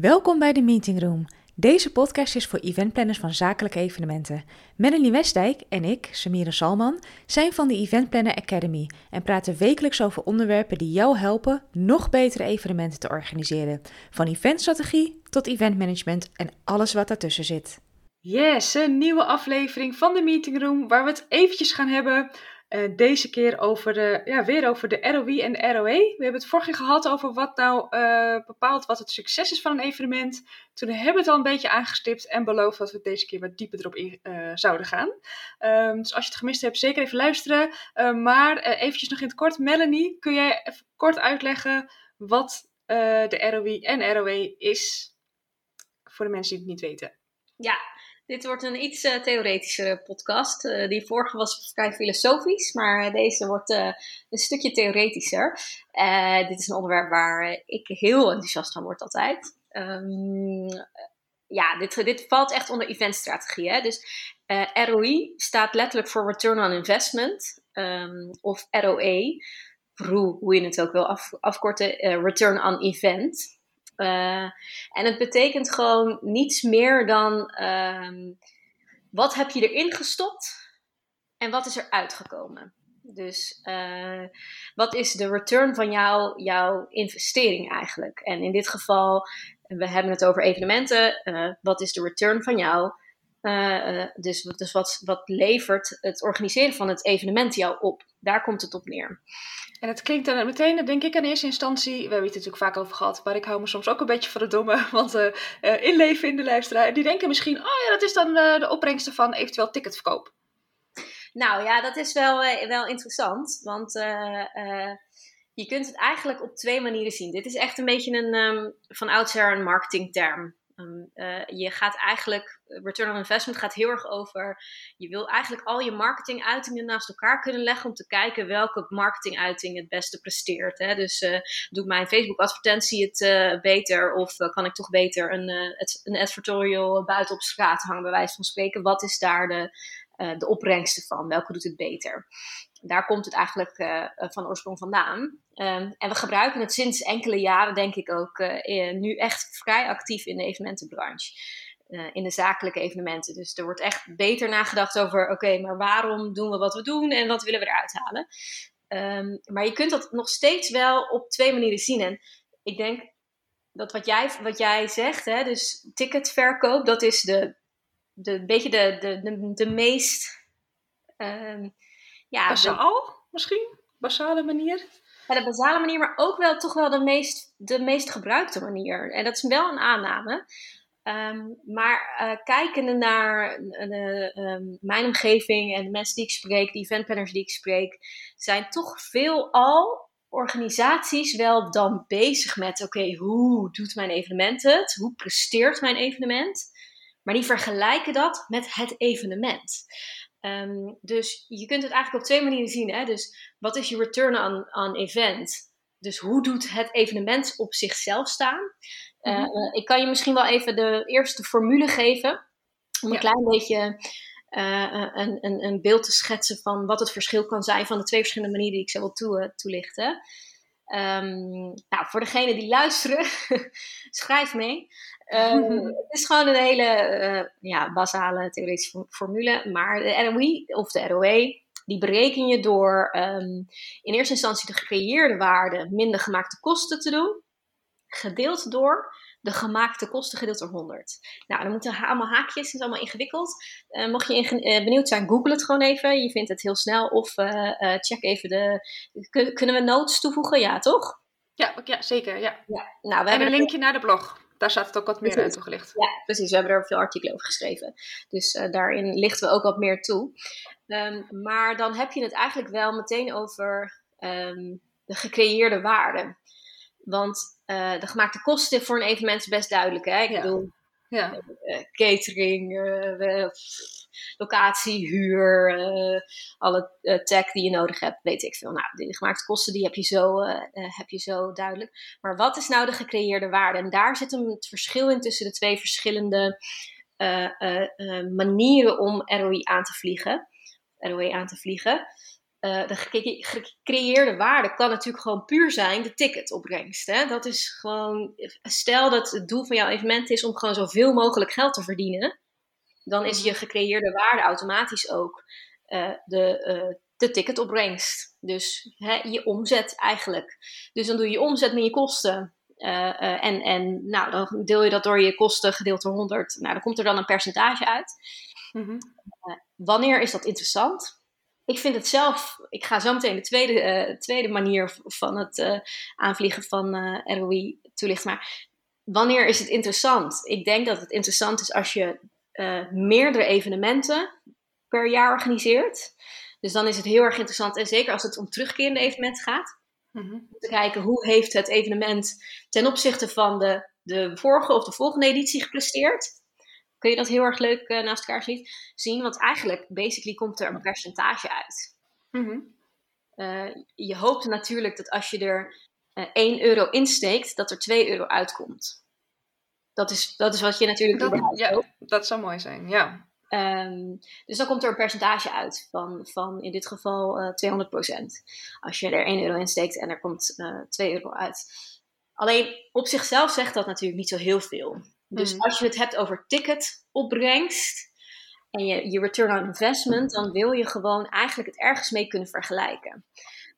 Welkom bij de Meeting Room. Deze podcast is voor eventplanners van zakelijke evenementen. Melanie Westdijk en ik, Samira Salman, zijn van de Event Planner Academy en praten wekelijks over onderwerpen die jou helpen nog betere evenementen te organiseren. Van eventstrategie tot eventmanagement en alles wat daartussen zit. Yes, een nieuwe aflevering van de Meeting Room waar we het eventjes gaan hebben uh, deze keer over de, ja, weer over de ROI en de ROE. We hebben het vorige gehad over wat nou uh, bepaalt wat het succes is van een evenement. Toen hebben we het al een beetje aangestipt en beloofd dat we deze keer wat dieper erop in uh, zouden gaan. Um, dus als je het gemist hebt, zeker even luisteren. maar eventjes nog in het kort. Melanie, kun jij even kort uitleggen wat de ROI en ROE is? Voor de mensen die het niet weten. Ja, dit wordt een iets uh, theoretischere podcast. Uh, die vorige was vrij filosofisch, maar deze wordt een stukje theoretischer. dit is een onderwerp waar ik heel enthousiast van word altijd. Um, ja, dit, dit valt echt onder eventstrategie. Hè? Dus ROI staat letterlijk voor Return on Investment, um, of ROE, hoe je het ook wil af, afkorten, Return on Event. Uh, en het betekent gewoon niets meer dan um, wat heb je erin gestopt en wat is er uitgekomen. Dus uh, wat is de return van jou, jouw investering eigenlijk? En in dit geval, we hebben het over evenementen. Uh, wat is de return van jou? Dus dus wat, wat levert het organiseren van het evenement jou op? Daar komt het op neer. En het klinkt dan meteen, denk ik in eerste instantie, we hebben het natuurlijk vaak over gehad, maar ik hou me soms ook een beetje voor de domme, want uh, uh, inleven in de luisteraar. Die denken misschien, oh ja, dat is dan uh, de opbrengsten van eventueel ticketverkoop. Nou ja, dat is wel, wel interessant, want je kunt het eigenlijk op twee manieren zien. Dit is echt een beetje een, um, van oudsher een marketingterm. Um, uh, je gaat eigenlijk, return on investment gaat heel erg over, je wil eigenlijk al je marketinguitingen naast elkaar kunnen leggen om te kijken welke marketinguiting het beste presteert. Hè? Dus uh, doe mijn Facebook advertentie het beter of kan ik toch beter een, een advertorial buiten op straat hangen bij wijze van spreken. Wat is daar de, de opbrengsten van? Welke doet het beter? Daar komt het eigenlijk uh, van oorsprong vandaan. Um, en we gebruiken het sinds enkele jaren, denk ik ook, uh, nu echt vrij actief in de evenementenbranche. In de zakelijke evenementen. Dus er wordt echt beter nagedacht over: oké, maar waarom doen we wat we doen en wat willen we eruit halen? Um, maar je kunt dat nog steeds wel op twee manieren zien. En ik denk dat wat jij, wat jij zegt, hè, dus ticketverkoop, dat is de, de, beetje de, de, de, meest. Um, ja, Basaal misschien? Basale manier? Ja, de basale manier, maar ook wel toch wel de meest, de meest gebruikte manier. En dat is wel een aanname. Um, maar uh, kijkende naar uh, um, mijn omgeving en de mensen die ik spreek, de eventplanners die ik spreek, zijn toch veelal organisaties wel dan bezig met: oké, hoe doet mijn evenement het? Hoe presteert mijn evenement? Maar die vergelijken dat met het evenement. Um, dus je kunt het eigenlijk op twee manieren zien. Hè? Dus wat is je return on, on event? Dus hoe doet het evenement op zichzelf staan? Uh, uh, ik kan je misschien wel even de eerste formule geven. Om een klein beetje uh, een, een, een, beeld te schetsen van wat het verschil kan zijn van de twee verschillende manieren die ik zo wil toe, toelichten. Um, nou, voor degenen die luisteren, schrijf mee. Uh, het is gewoon een hele uh, ja, basale theoretische formule. Maar de ROI of de ROE, die bereken je door um, in eerste instantie de gecreëerde waarde minder gemaakte kosten te doen. Gedeeld door de gemaakte kosten gedeeld door 100. Nou, dan moeten allemaal haakjes, het is allemaal ingewikkeld. Uh, mocht je in, benieuwd zijn, google het gewoon even. Je vindt het heel snel. Of check even de... Kunnen we notes toevoegen? Ja, toch? Ja, ja zeker. Ja. ja. Nou, we en hebben een linkje naar de blog daar staat het ook wat meer uit toegelicht. Ja, precies. We hebben er veel artikelen over geschreven. Dus uh, daarin lichten we ook wat meer toe. Um, maar dan heb je het eigenlijk wel meteen over um, de gecreëerde waarde. Want uh, de gemaakte kosten voor een evenement is best duidelijk. Hè? Ik ja. bedoel, ja. Uh, catering, locatie, huur, uh, alle uh, tech die je nodig hebt, weet ik veel. Nou, de gemaakte kosten die heb je, zo, uh, heb je zo duidelijk. Maar wat is nou de gecreëerde waarde? En daar zit hem het verschil in tussen de twee verschillende manieren om ROI aan te vliegen. ROI aan te vliegen. de gecreëerde waarde kan natuurlijk gewoon puur zijn de ticketopbrengst. Hè? Dat is gewoon, stel dat het doel van jouw evenement is om gewoon zoveel mogelijk geld te verdienen, dan is je gecreëerde waarde automatisch ook uh, de, uh, de ticketopbrengst. Dus hè, je omzet eigenlijk. Dus dan doe je omzet met je kosten. en, en nou, dan deel je dat door je kosten gedeeld door 100. Nou, dan komt er dan een percentage uit. Mm -hmm. wanneer is dat interessant? ik vind het zelf, ik ga zo meteen de tweede, uh, tweede manier van het uh, aanvliegen van uh, eh, ROI toelichten. Maar wanneer is het interessant? Ik denk dat het interessant is als je meerdere evenementen per jaar organiseert. Dus dan is het heel erg interessant, en zeker als het om terugkerende evenementen gaat, mm om te kijken hoe heeft het evenement ten opzichte van de, de vorige of de volgende editie gepresteerd kun je dat heel erg leuk uh, naast elkaar zien. Want eigenlijk, basically, komt er een percentage uit. Mhm. Eh, je hoopt natuurlijk dat als je er uh, eh, 1 euro insteekt, dat er 2 euro uitkomt. Dat is, dat is wat je natuurlijk dat, Ja, dat zou mooi zijn, ja. Um, dus dan komt er een percentage uit van, van in dit geval uh, 200%. Als je er 1 euro insteekt en er komt uh, 2 euro uit. Alleen op zichzelf zegt dat natuurlijk niet zo heel veel. Dus mhm. als je het hebt over ticketopbrengst en je, je return on investment, dan wil je gewoon eigenlijk het ergens mee kunnen vergelijken.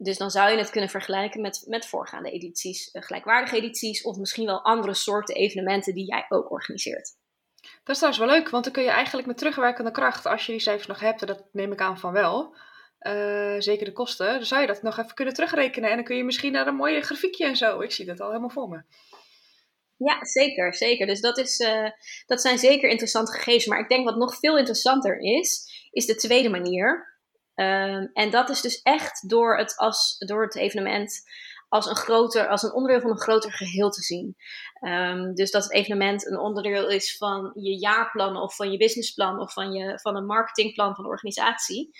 Dus dan zou je het kunnen vergelijken met, met voorgaande edities, eh, gelijkwaardige edities, of misschien wel andere soorten evenementen die jij ook organiseert. Dat is trouwens wel leuk, want dan kun je eigenlijk met terugwerkende kracht, als je die cijfers nog hebt, en dat neem ik aan van wel, uh, zeker de kosten, dan zou je dat nog even kunnen terugrekenen en dan kun je misschien naar een mooie grafiekje en zo. Ik zie dat al helemaal voor me. Ja, zeker, zeker. Dus dat, is, uh, dat zijn zeker interessante gegevens. Maar ik denk wat nog veel interessanter is, is de tweede manier. Um, en dat is dus echt door het, als, door het evenement als een, groter, als een onderdeel van een groter geheel te zien. Um, dus dat het evenement een onderdeel is van je jaarplan of van je businessplan of van, je, van een marketingplan van de organisatie.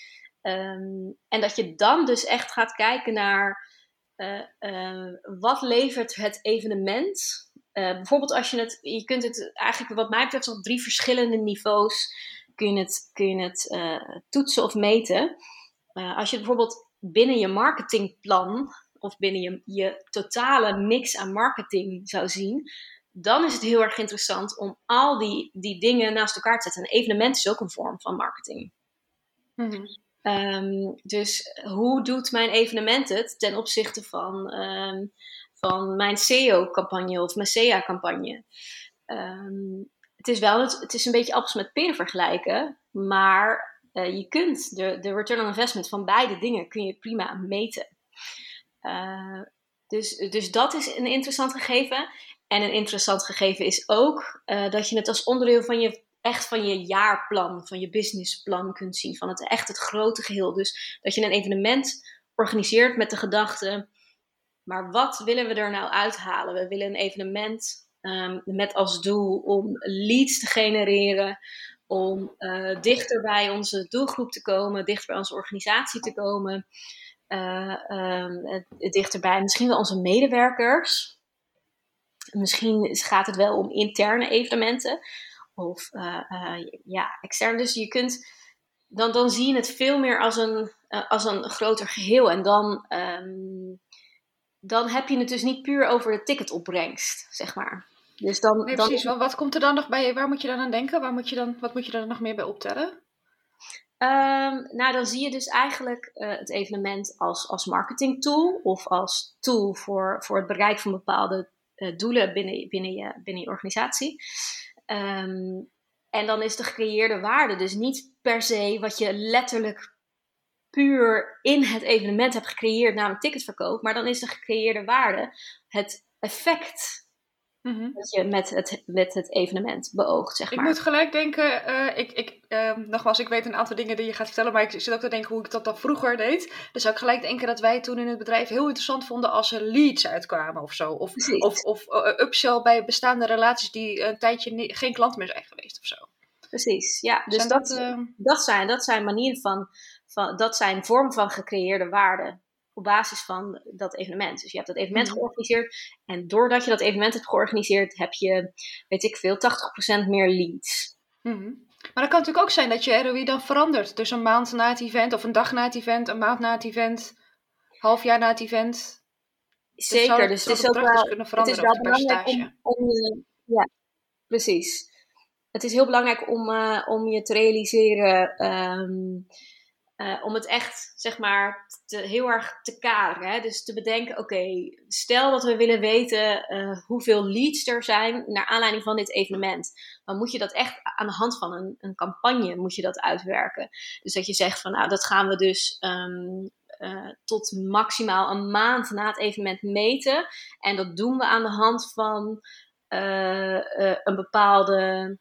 Um, en dat je dan dus echt gaat kijken naar uh, uh, wat levert het evenement uh, bijvoorbeeld als je het, je kunt het eigenlijk wat mij betreft op drie verschillende niveaus kun je het, kun je het uh, toetsen of meten. Uh, als je bijvoorbeeld binnen je marketingplan of binnen je, je totale mix aan marketing zou zien, dan is het heel erg interessant om al die, die dingen naast elkaar te zetten. Een evenement is ook een vorm van marketing. Mm -hmm. um, dus hoe doet mijn evenement het ten opzichte van um, van mijn SEO-campagne of mijn SEA-campagne. Ehm, het is wel het, het is een beetje appels met peren vergelijken, maar uh, je kunt de, de return on investment van beide dingen kun je prima meten. Uh, dus, dus dat is een interessant gegeven. En een interessant gegeven is ook uh, dat je het als onderdeel van je echt van je jaarplan, van je businessplan kunt zien, van het echt het grote geheel. Dus dat je een evenement organiseert met de gedachte, maar wat willen we er nou uithalen? We willen een evenement um, met als doel om leads te genereren, om uh, dichter bij onze doelgroep te komen, dichter bij onze organisatie te komen, uh, um, dichterbij misschien wel onze medewerkers. Misschien gaat het wel om interne evenementen of uh, ja, extern. Dus je kunt, dan, dan zie je het veel meer als een, als een groter geheel. En dan um, dan heb je het dus niet puur over de ticketopbrengst, zeg maar. Dus dan, nee, precies. Dan... Wat komt er dan nog bij? Waar moet je dan aan denken? Waar moet je dan, wat moet je er nog meer bij optellen? Um, nou, dan zie je dus eigenlijk uh, het evenement als, als marketing tool of als tool voor, voor het bereik van bepaalde uh, doelen binnen, binnen, je, binnen je organisatie. Um, en dan is de gecreëerde waarde dus niet per se wat je letterlijk puur in het evenement hebt gecreëerd, namelijk ticketverkoop, maar dan is de gecreëerde waarde het effect mm dat je met het, met het evenement beoogt, zeg maar. Ik moet gelijk denken, uh, ik, ik, uh, nogmaals, ik weet een aantal dingen die je gaat vertellen, maar ik zit ook te denken hoe ik dat dan vroeger deed. Dus zou ik gelijk denken dat wij toen in het bedrijf heel interessant vonden als er leads uitkwamen of zo. Of, of, of uh, upsell bij bestaande relaties die een tijdje geen klant meer zijn geweest of zo. Precies, ja. Dus dat, dat, dat, zijn, dat zijn manieren van van, dat zijn vormen van gecreëerde waarde op basis van dat evenement. Dus je hebt dat evenement mhm. georganiseerd en doordat je dat evenement hebt georganiseerd, heb je, weet ik veel, 80% meer leads. Mhm. Maar dat kan natuurlijk ook zijn dat je ROI dan verandert. Dus een maand na het event, of een dag na het event, een maand na het event, half jaar na het event. Zeker, dus, het is ook wel, het is wel belangrijk om, om je, ja, precies. Het is heel belangrijk om, uh, om je te realiseren um, uh, om het echt, zeg maar, heel erg te kaderen. Hè? Dus te bedenken, oké, stel dat we willen weten uh, hoeveel leads er zijn naar aanleiding van dit evenement. Dan moet je dat echt aan de hand van een, een campagne moet je dat uitwerken. Dus dat je zegt van, nou, dat gaan we dus um, uh, tot maximaal een maand na het evenement meten. En dat doen we aan de hand van een bepaalde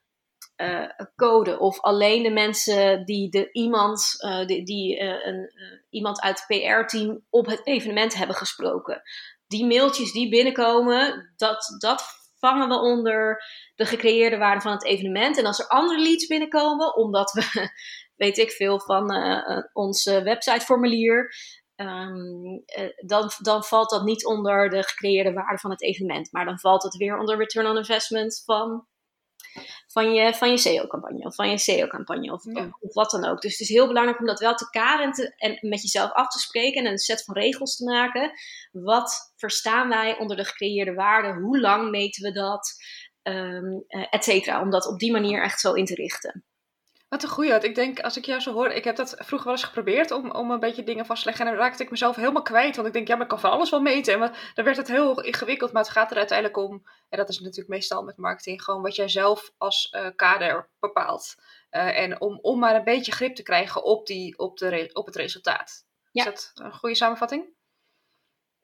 uh, code. Of alleen de mensen die de iemand, uh, die, die uh, een, iemand uit het PR-team op het evenement hebben gesproken. Die mailtjes die binnenkomen, dat, dat vangen we onder de gecreëerde waarde van het evenement. En als er andere leads binnenkomen, omdat we, weet ik veel, van ons websiteformulier. Um, dan, dan valt dat niet onder de gecreëerde waarde van het evenement. Maar dan valt het weer onder return on investment van van je, van je SEO-campagne of van je SEO-campagne of, of, wat dan ook. Dus het is heel belangrijk om dat wel te kaderen en, met jezelf af te spreken en een set van regels te maken. Wat verstaan wij onder de gecreëerde waarde? Hoe lang meten we dat? Um, et cetera. Om dat op die manier echt zo in te richten. Wat een goeie. Ik denk, als ik jou zo hoor, ik heb dat vroeger wel eens geprobeerd om, om een beetje dingen vast te leggen. En dan raakte ik mezelf helemaal kwijt. Want ik denk, ja, maar ik kan van alles wel meten. En dan werd het heel ingewikkeld. Maar het gaat er uiteindelijk om, en dat is natuurlijk meestal met marketing, gewoon wat jij zelf als uh, kader bepaalt. Uh, en om, om maar een beetje grip te krijgen op, die, op, de, op het resultaat. Ja. Is dat een goede samenvatting?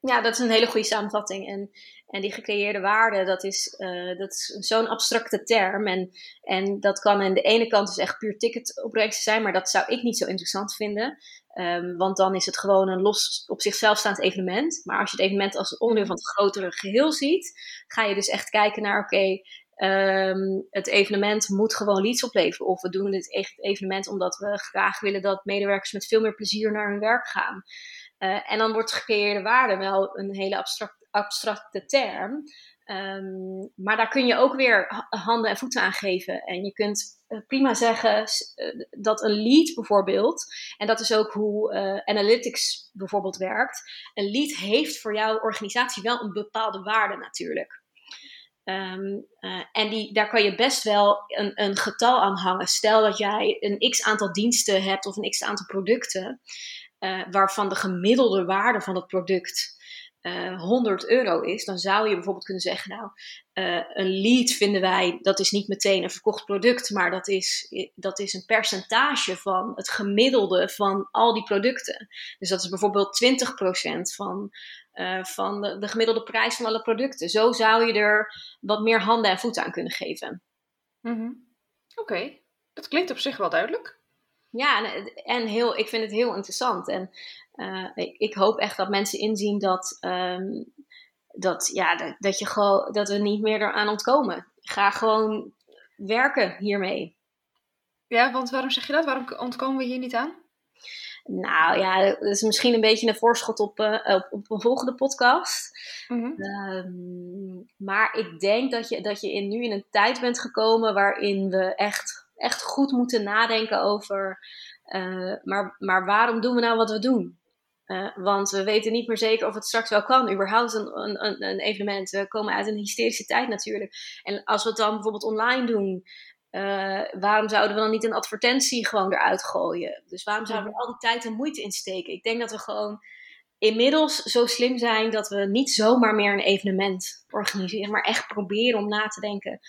Ja, dat is een hele goede samenvatting. En, en die gecreëerde waarde, dat is, uh, dat is zo'n abstracte term. En, en dat kan aan de ene kant dus echt puur ticketopbrengsten zijn, maar dat zou ik niet zo interessant vinden. Um, want dan is het gewoon een los op zichzelf staand evenement. Maar als je het evenement als onderdeel van het grotere geheel ziet, ga je dus echt kijken naar, oké, um, het evenement moet gewoon leads opleveren. Of we doen dit evenement omdat we graag willen dat medewerkers met veel meer plezier naar hun werk gaan. Uh, en dan wordt gecreëerde waarde wel een hele abstract, abstracte term. Um, maar daar kun je ook weer handen en voeten aan geven. En je kunt uh, prima zeggen uh, dat een lead bijvoorbeeld, en dat is ook hoe analytics bijvoorbeeld werkt. Een lead heeft voor jouw organisatie wel een bepaalde waarde natuurlijk. Um, en die, daar kan je best wel een, een getal aan hangen. Stel dat jij een x aantal diensten hebt of een x aantal producten uh, waarvan de gemiddelde waarde van het product uh, eh, 100 euro is, dan zou je bijvoorbeeld kunnen zeggen, nou, uh, een lead vinden wij, dat is niet meteen een verkocht product, maar dat is, dat is een percentage van het gemiddelde van al die producten. Dus dat is bijvoorbeeld 20% van, van de, de, gemiddelde prijs van alle producten. Zo zou je er wat meer handen en voeten aan kunnen geven. -hmm. Oké, dat klinkt op zich wel duidelijk. Ja, en, en heel, ik vind het heel interessant. En uh, ik, ik, hoop echt dat mensen inzien dat, um, dat, ja, dat, dat, je gewoon, dat we niet meer eraan ontkomen. Ga gewoon werken hiermee. Ja, want waarom zeg je dat? Waarom ontkomen we hier niet aan? Nou ja, dat is misschien een beetje een voorschot op, uh, op, op, een volgende podcast. Mm -hmm. um, maar ik denk dat je, dat je in, nu in een tijd bent gekomen waarin we echt echt goed moeten nadenken over. Uh, maar, maar waarom doen we nou wat we doen? Uh, want we weten niet meer zeker of het straks wel kan. Überhaupt een, een, een evenement. We komen uit een hysterische tijd natuurlijk. En als we het dan bijvoorbeeld online doen, uh, waarom zouden we dan niet een advertentie gewoon eruit gooien? Dus waarom zouden we al die tijd en moeite insteken? Ik denk dat we gewoon inmiddels zo slim zijn dat we niet zomaar meer een evenement organiseren, maar echt proberen om na te denken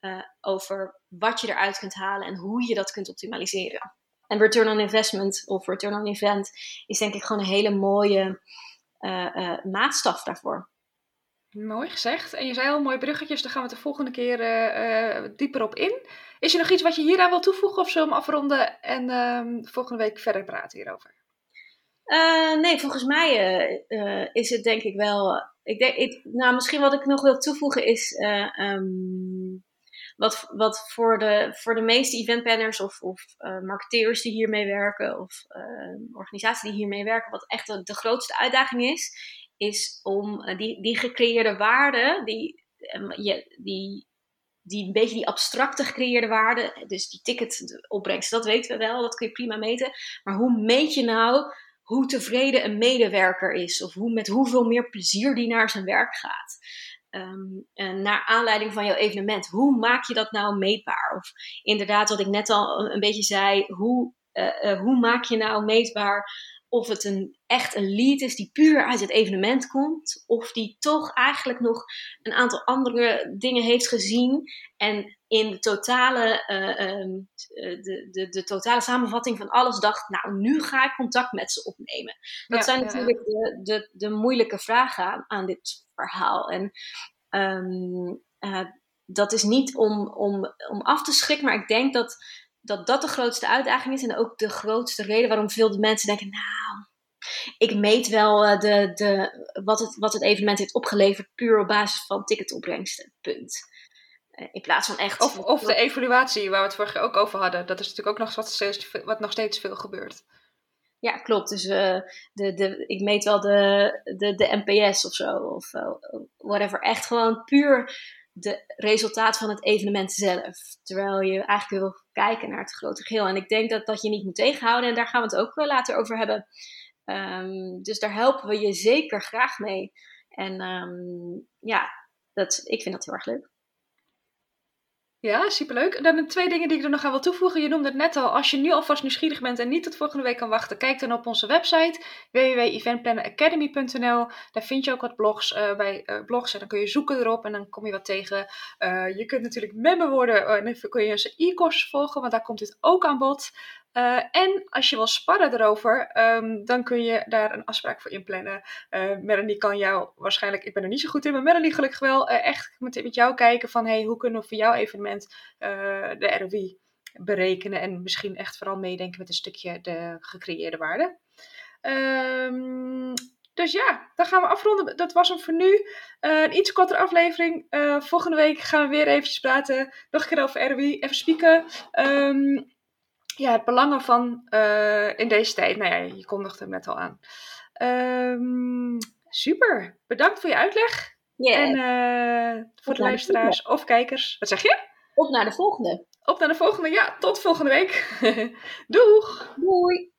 uh, over wat je eruit kunt halen en hoe je dat kunt optimaliseren. En return on investment of return on event is denk ik gewoon een hele mooie uh, uh, maatstaf daarvoor. Mooi gezegd. En je zei al mooie bruggetjes, daar gaan we de volgende keer uh, dieper op in. Is er nog iets wat je hieraan wil toevoegen of zullen we hem afronden en uh, volgende week verder praten hierover? nee, volgens mij is het denk ik wel. Ik denk, ik, nou, misschien wat ik nog wil toevoegen is. Um, wat, wat voor, de, voor de meeste eventplanners of, of uh, marketeers die hiermee werken, of uh, organisaties die hiermee werken, wat echt de, grootste uitdaging is, is om uh, die, die gecreëerde waarde, die, je, die die een beetje die abstracte gecreëerde waarde, dus die ticketopbrengst, dat weten we wel, dat kun je prima meten. Maar hoe meet je nou hoe tevreden een medewerker is of hoe, met hoeveel meer plezier die naar zijn werk gaat? En naar aanleiding van jouw evenement, hoe maak je dat nou meetbaar? Of inderdaad, wat ik net al een beetje zei, hoe, uh, uh, hoe maak je nou meetbaar of het een, echt een lead is die puur uit het evenement komt, of die toch eigenlijk nog een aantal andere dingen heeft gezien en in de totale, uh, um, de, de, de, totale samenvatting van alles dacht, nou nu ga ik contact met ze opnemen. Dat zijn natuurlijk De, de, de moeilijke vragen aan, aan dit verhaal. En um, uh, dat is niet om, om, om af te schrikken, maar ik denk dat dat dat de grootste uitdaging is en ook de grootste reden waarom veel mensen denken, nou, ik meet wel uh, de, de, wat, het, wat het evenement heeft opgeleverd puur op basis van ticketopbrengsten. Punt. Uh, in plaats van echt. Of, of de evaluatie waar we het vorige ook over hadden. Dat is natuurlijk ook nog wat, steeds, wat nog steeds veel gebeurt. Ja, klopt. Dus uh, de, de, ik meet wel de, de, de NPS of zo. Of whatever. Echt gewoon puur de resultaat van het evenement zelf. Terwijl je eigenlijk wil kijken naar het grote geheel. En ik denk dat dat je niet moet tegenhouden. En daar gaan we het ook later over hebben. Um, dus daar helpen we je zeker graag mee. En um, ja, dat, ik vind dat heel erg leuk. Ja, superleuk. Dan twee dingen die ik er nog aan wil toevoegen. Je noemde het net al, als je nu alvast nieuwsgierig bent en niet tot volgende week kan wachten, kijk dan op onze website www.eventplanneracademy.nl. Daar vind je ook wat blogs uh, bij uh, blogs en dan kun je zoeken erop en dan kom je wat tegen. Uh, je kunt natuurlijk member worden en dan kun je onze e-course volgen, want daar komt dit ook aan bod. Uh, en als je wil sparren erover, um, dan kun je daar een afspraak voor inplannen. Uh, Melanie kan jou waarschijnlijk, ik ben er niet zo goed in, maar Melanie gelukkig wel uh, echt met, met jou kijken van hey, hoe kunnen we voor jouw evenement de ROI berekenen en misschien echt vooral meedenken met een stukje de gecreëerde waarde. Um, dus ja, dan gaan we afronden. Dat was hem voor nu. een iets kortere aflevering. volgende week gaan we weer eventjes praten. Nog een keer over ROI. Even spieken. Um, ja, het belang ervan uh, in deze tijd. Nou ja, je kondigde hem net al aan. Um, super. Bedankt voor je uitleg. En uh, voor de luisteraars of kijkers. Wat zeg je? Op naar de volgende. Op naar de volgende. Ja, tot volgende week. Doeg. Doei.